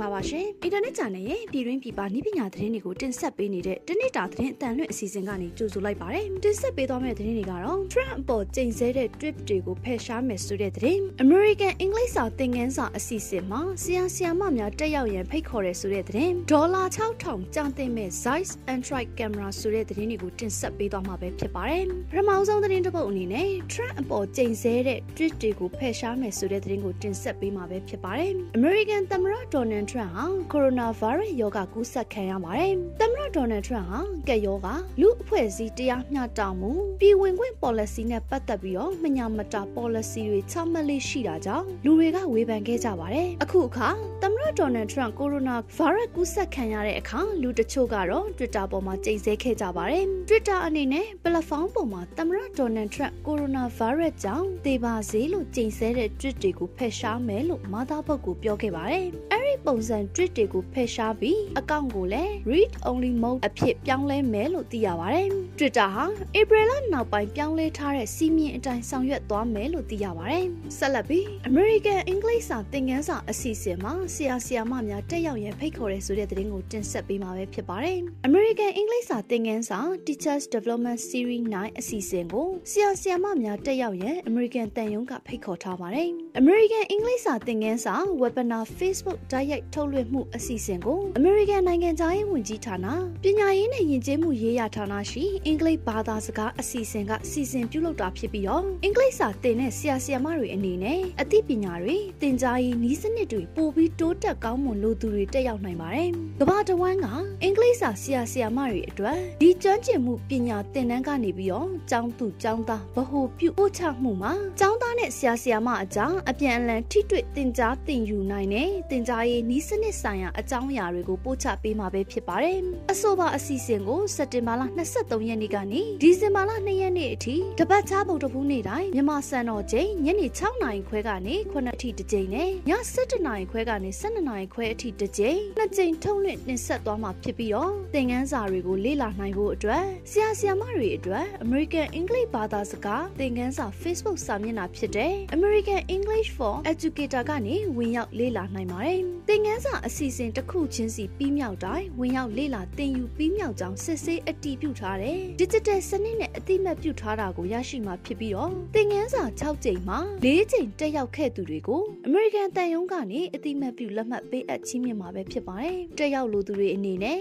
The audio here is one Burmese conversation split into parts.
္ဂလာပါရှင်။အင်တာနက် channel ရဲ့ပြည်တွင်းပြည်ပနည်းပညာသတင်းတွေကိုတင်ဆက်ပေးနေတဲ့တနေ့တာသတင်းအတန်လွင့်အစီအစဉ်ကနေကြိုဆိုလိုက်ပါရစေ။တင်ဆက်ပေးသွားမယ့်သတင်းတွေကတော့ Trump အပေါ်ကျိန်ဆဲတဲ့ trip တွေကိုဖယ်ရှားမယ်ဆိုတဲ့သတင်း။ American English စာသင်ခန်းစာအစီအစဉ်မှာဆရာဆရာမများတက်ရောက်ရန်ဖိတ်ခေါ်ရဲဆိုတဲ့သတင်း။ဒေါ်လာ6000ကျန်တဲ့မဲ့ Zeiss Android camera ဆိုတဲ့သတင်းတွေကိုတင်ဆက်ပေးသွားမှာပဲဖြစ်ပါတယ်။ပထမဆုံးသတင်းတစ်ပုဒ်အနေနဲ့ Trump အပေါ်ကျိန်ဆဲတဲ့ trip တွေကိုဖယ်ရှားမယ်ဆိုတဲ့သတင်းကိုတင်ဆက်ပေးမှာပဲဖြစ်ပါတယ်။ American သမ္မတဒေါ်နယ်ထရန့်ဟာကိုရိုနာဗိုင်းရပ်စ်ရောဂါကူးစက်ခံရပါတယ်။သမ္မတဒေါ်နယ်ထရန့်ဟာကက်ရောဂါလူအဖွဲ့အစည်းတရားမျှတမှုပြည်ဝင်ခွင့် policy နဲ့ပတ်သက်ပြီးတော့မညာမတာ policy တွေချမှတ်လေးရှိတာကြောင့်လူတွေကဝေဖန်ခဲ့ကြပါတယ်။အခုအခါသမ္မတ ဒေါ်နယ်ထရန့်ကိုရိုနာဗိုင်းရပ်စ်ကူးစက်ခံရတဲ့အခါလူတချို့ကတော့ Twitter ပေါ်မှာကြိတ်ဆဲခဲ့ကြပါတယ်။ Twitter အနေနဲ့ platform ပေါ်မှာသမ္မတဒေါ်နယ်ထရန့်ကိုရိုနာဗိုင်းရပ်စ်ကြောင့်သေပါစေလို့ကြိတ်ဆဲတဲ့ tweet တွေကိုဖယ်ရှားမယ်လို့မာသားဘုတ်ကိုပြောခဲ့ပါတယ်။အဲ့ဒီပုံစံ tweet တွေကိုဖယ်ရှားပြီးအကောင့်ကိုလည်း read only mode အဖြစ်ပြောင်းလဲမယ်လို့သိရပါတယ်။ Twitter ဟာ April လနောက်ပိုင်းပြောင်းလဲထားတဲ့စီမင်းအတိုင်းဆောင်ရွက်သွားမယ်လို့သိရပါတယ်။ဆက်လက်ပြီး American English စာသင်ခန်းစာအစီအစဉ်မှာဆရာဆရာမများတက်ရောက်ရန်ဖိတ်ခေါ်ရဲဆိုတဲ့သတင်းကိုတင်ဆက်ပေးမှာပဲဖြစ်ပါတယ်။ American English စာသင်ခန်းစာ Teachers Development Series 9အစီအစဉ်ကိုဆရာဆရာမများတက်ရောက်ရန် American တန်ယုံကဖိတ်ခေါ်ထားပါတယ်။ American English စာသင်ခန်းစာ Webinar Facebook တိုက်ရိုက်ထုတ်လွှင့်မှုအစီအစဉ်ကို American နိုင်ငံသားရေးဝန်ကြီးဌာနပညာရေးနဲ့ယဉ်ကျေးမှုရေးရာဌာနရှိအင်္ဂလိပ်ဘာသာစကားအစီအစဉ်ကစီစဉ်ပြုလုပ်တာဖြစ်ပြီးတော့အင်္ဂလိပ်စာသင်တဲ့ဆရာဆရာမတွေအနေနဲ့အသိပညာတွေသင်ကြားရေးနည်းစနစ်တွေပို့ပြီးတိုးတက်ကောင်းမွန်လို့သူတွေတက်ရောက်နိုင်ပါတယ်။ကမ္ဘာတဝန်းကအင်္ဂလိပ်စာဆရာဆရာမတွေအတွက်ဒီကျွမ်းကျင်မှုပညာသင်တန်းကနေပြီးတော့ကျောင်းသူကျောင်းသားဗဟိုပြုပို့ချမှုမှာကျောင်းသားနဲ့ဆရာဆရာမအကြားအပြန်အလှန်ထိတွေ့သင်ကြားသင်ယူနိုင်တဲ့သင်ကြားရေးနည်းစနစ်ဆိုင်ရာအကြောင်းအရာတွေကိုပို့ချပေးမှာပဲဖြစ်ပါတယ်။အဆိုပါအစီအစဉ်ကိုစက်တင်ဘာလ23ရက်နေ့ကနေဒီဇင်ဘာလ2ရက်နေ့အထိတပတ်ချဗုဒ္ဓဖူးနေ့တိုင်းမြန်မာစံတော်ချိန်ညနေ6နာရီခွဲကနေ9အထိတစ်ကြိမ်နဲ့ည7နာရီခွဲကနေ12နာရီခွဲအထိတစ်ကြိမ်နှစ်ကြိမ်ထုတ်လွှင့်တင်ဆက်သွားမှာဖြစ်ပြီးတော့သင်ခန်းစာတွေကိုလေ့လာနိုင်ဖို့အတွက်ဆရာဆရာမတွေအတွက် American English ဘာသာစကားသင်ခန်းစာ Facebook စာမျက်နှာဖြစ်တဲ့ American English for Educator ကနေဝင်ရောက်လေ့လာနိုင်ပါတယ်။သင်ခန်းစာအစီအစဉ်တစ်ခုချင်းစီပြီးမြောက်တိုင်းဝင်ရောက်လေ့လာသင်ယူပြီးမြောက်ကြောင်းစစ်ဆေးအတည်ပြုထားတဲ့ Digital စနစ်နဲ့အတိမတ်ပြုထားတာကိုရရှိမှာဖြစ်ပြီးတော့သင်ခန်းစာ6ကြိမ်မှာ4ကြိမ်တက်ရောက်ခဲ့သူတွေကို American တန်ယုံကနေအတိမတ်ပြုလက်မှတ်ပေးအပ်ချီးမြှင့်မှာပဲဖြစ်ပါတယ်။တက်ရောက်လိုသူတွေအနေနဲ့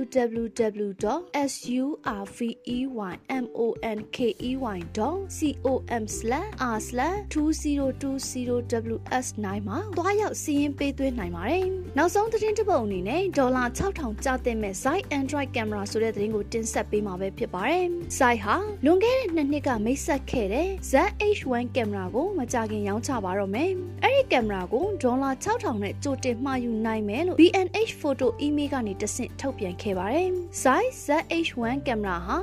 www.surveymon.com/r/2020ws9 မှာတွားရောက်စီးရင်ပေးသွင်းနိုင်ပါတယ်။နောက်ဆုံးသတင်းတစ်ပုဒ်အနေနဲ့ဒေါ်လာ6000ကျသင့်မဲ့ Zeiss Android camera ဆိုတဲ့သတင်းကိုတင်ဆက်ပေးမှာပဲဖြစ်ပါတယ်။ Zeiss ဟာလွန်ခဲ့တဲ့နှစ်နှစ်ကမိတ်ဆက်ခဲ့တဲ့ ZH1 camera ကိုမကြခင်ရောင်းချပါတော့မယ်။အဲ့ဒီကင်မရာကိုဒေါ်လာ6000နဲ့ကြိုတင်မှာယူနိုင်မယ်လို့ B&H Photo Email ကနေတဆင့်ထုတ်ပြန်ခဲ့ပါတယ်။ Zeiss ZH1 ကင်မရာဟာ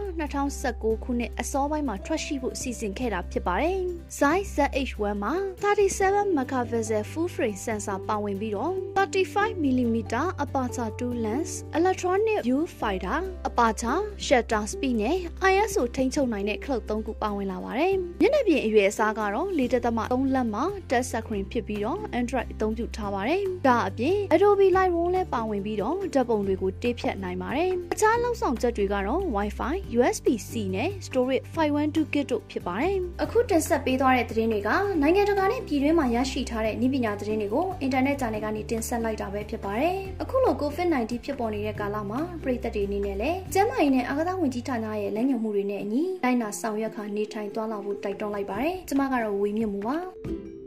2019ခုနှစ်အစောပိုင်းမှာထွက်ရှိဖို့စီစဉ်ခဲ့တာဖြစ်ပါတယ်။ Zeiss ZH1 မှာ37 megapixel full frame sensor ပါဝင်ပြီးတော့ 35mm aperture 2 lens electronic viewfinder aperture shutter speed နဲ့ ISO ထိန်းချုပ်နိုင်တဲ့ခလုတ်၃ခုပါဝင်လာပါတယ်။မျက်နှာပြင်အရွယ်အစားကတော့4.3လက်မှာ touch screen ဖြစ်ပြီးတော့ Android အသုံးပြုထားပါတယ်။ဒါအပြင် Adobe Lightroom လည်းပါဝင်ပြီးတော့ဓာတ်ပုံတွေကိုတေးဖြတ်နိုင်ပါတယ်။အခြားလုံဆောင်ချက်တွေကတော့ Wi-Fi, USB-C နဲ့ storage 512GB တို့ဖြစ်ပါတယ်။အခုတင်ဆက်ပေးသွားတဲ့သတင်းတွေကနိုင်ငံတကာနဲ့ပြည်တွင်းမှာရရှိထားတဲ့နည်းပညာသတင်းတွေကိုအင်တာနက် channel ကနေတင်ဆက်လိုက်တာပဲဖြစ်ပါတယ်။အခုလို COVID-19 ဖြစ်ပေါ်နေတဲ့ကာလမှာပြည်သက်တွေအနေနဲ့လည်းကျန်းမာရေးနဲ့အာကစားဝန်ကြီးဌာနရဲ့လမ်းညွှန်မှုတွေနဲ့အညီလိုက်နာဆောင်ရွက်ခါနေထိုင်သွားလာဖို့တိုက်တွန်းလိုက်ပါတယ်။ကျွန်မကတော့ဝေမြင့်မှုပါ။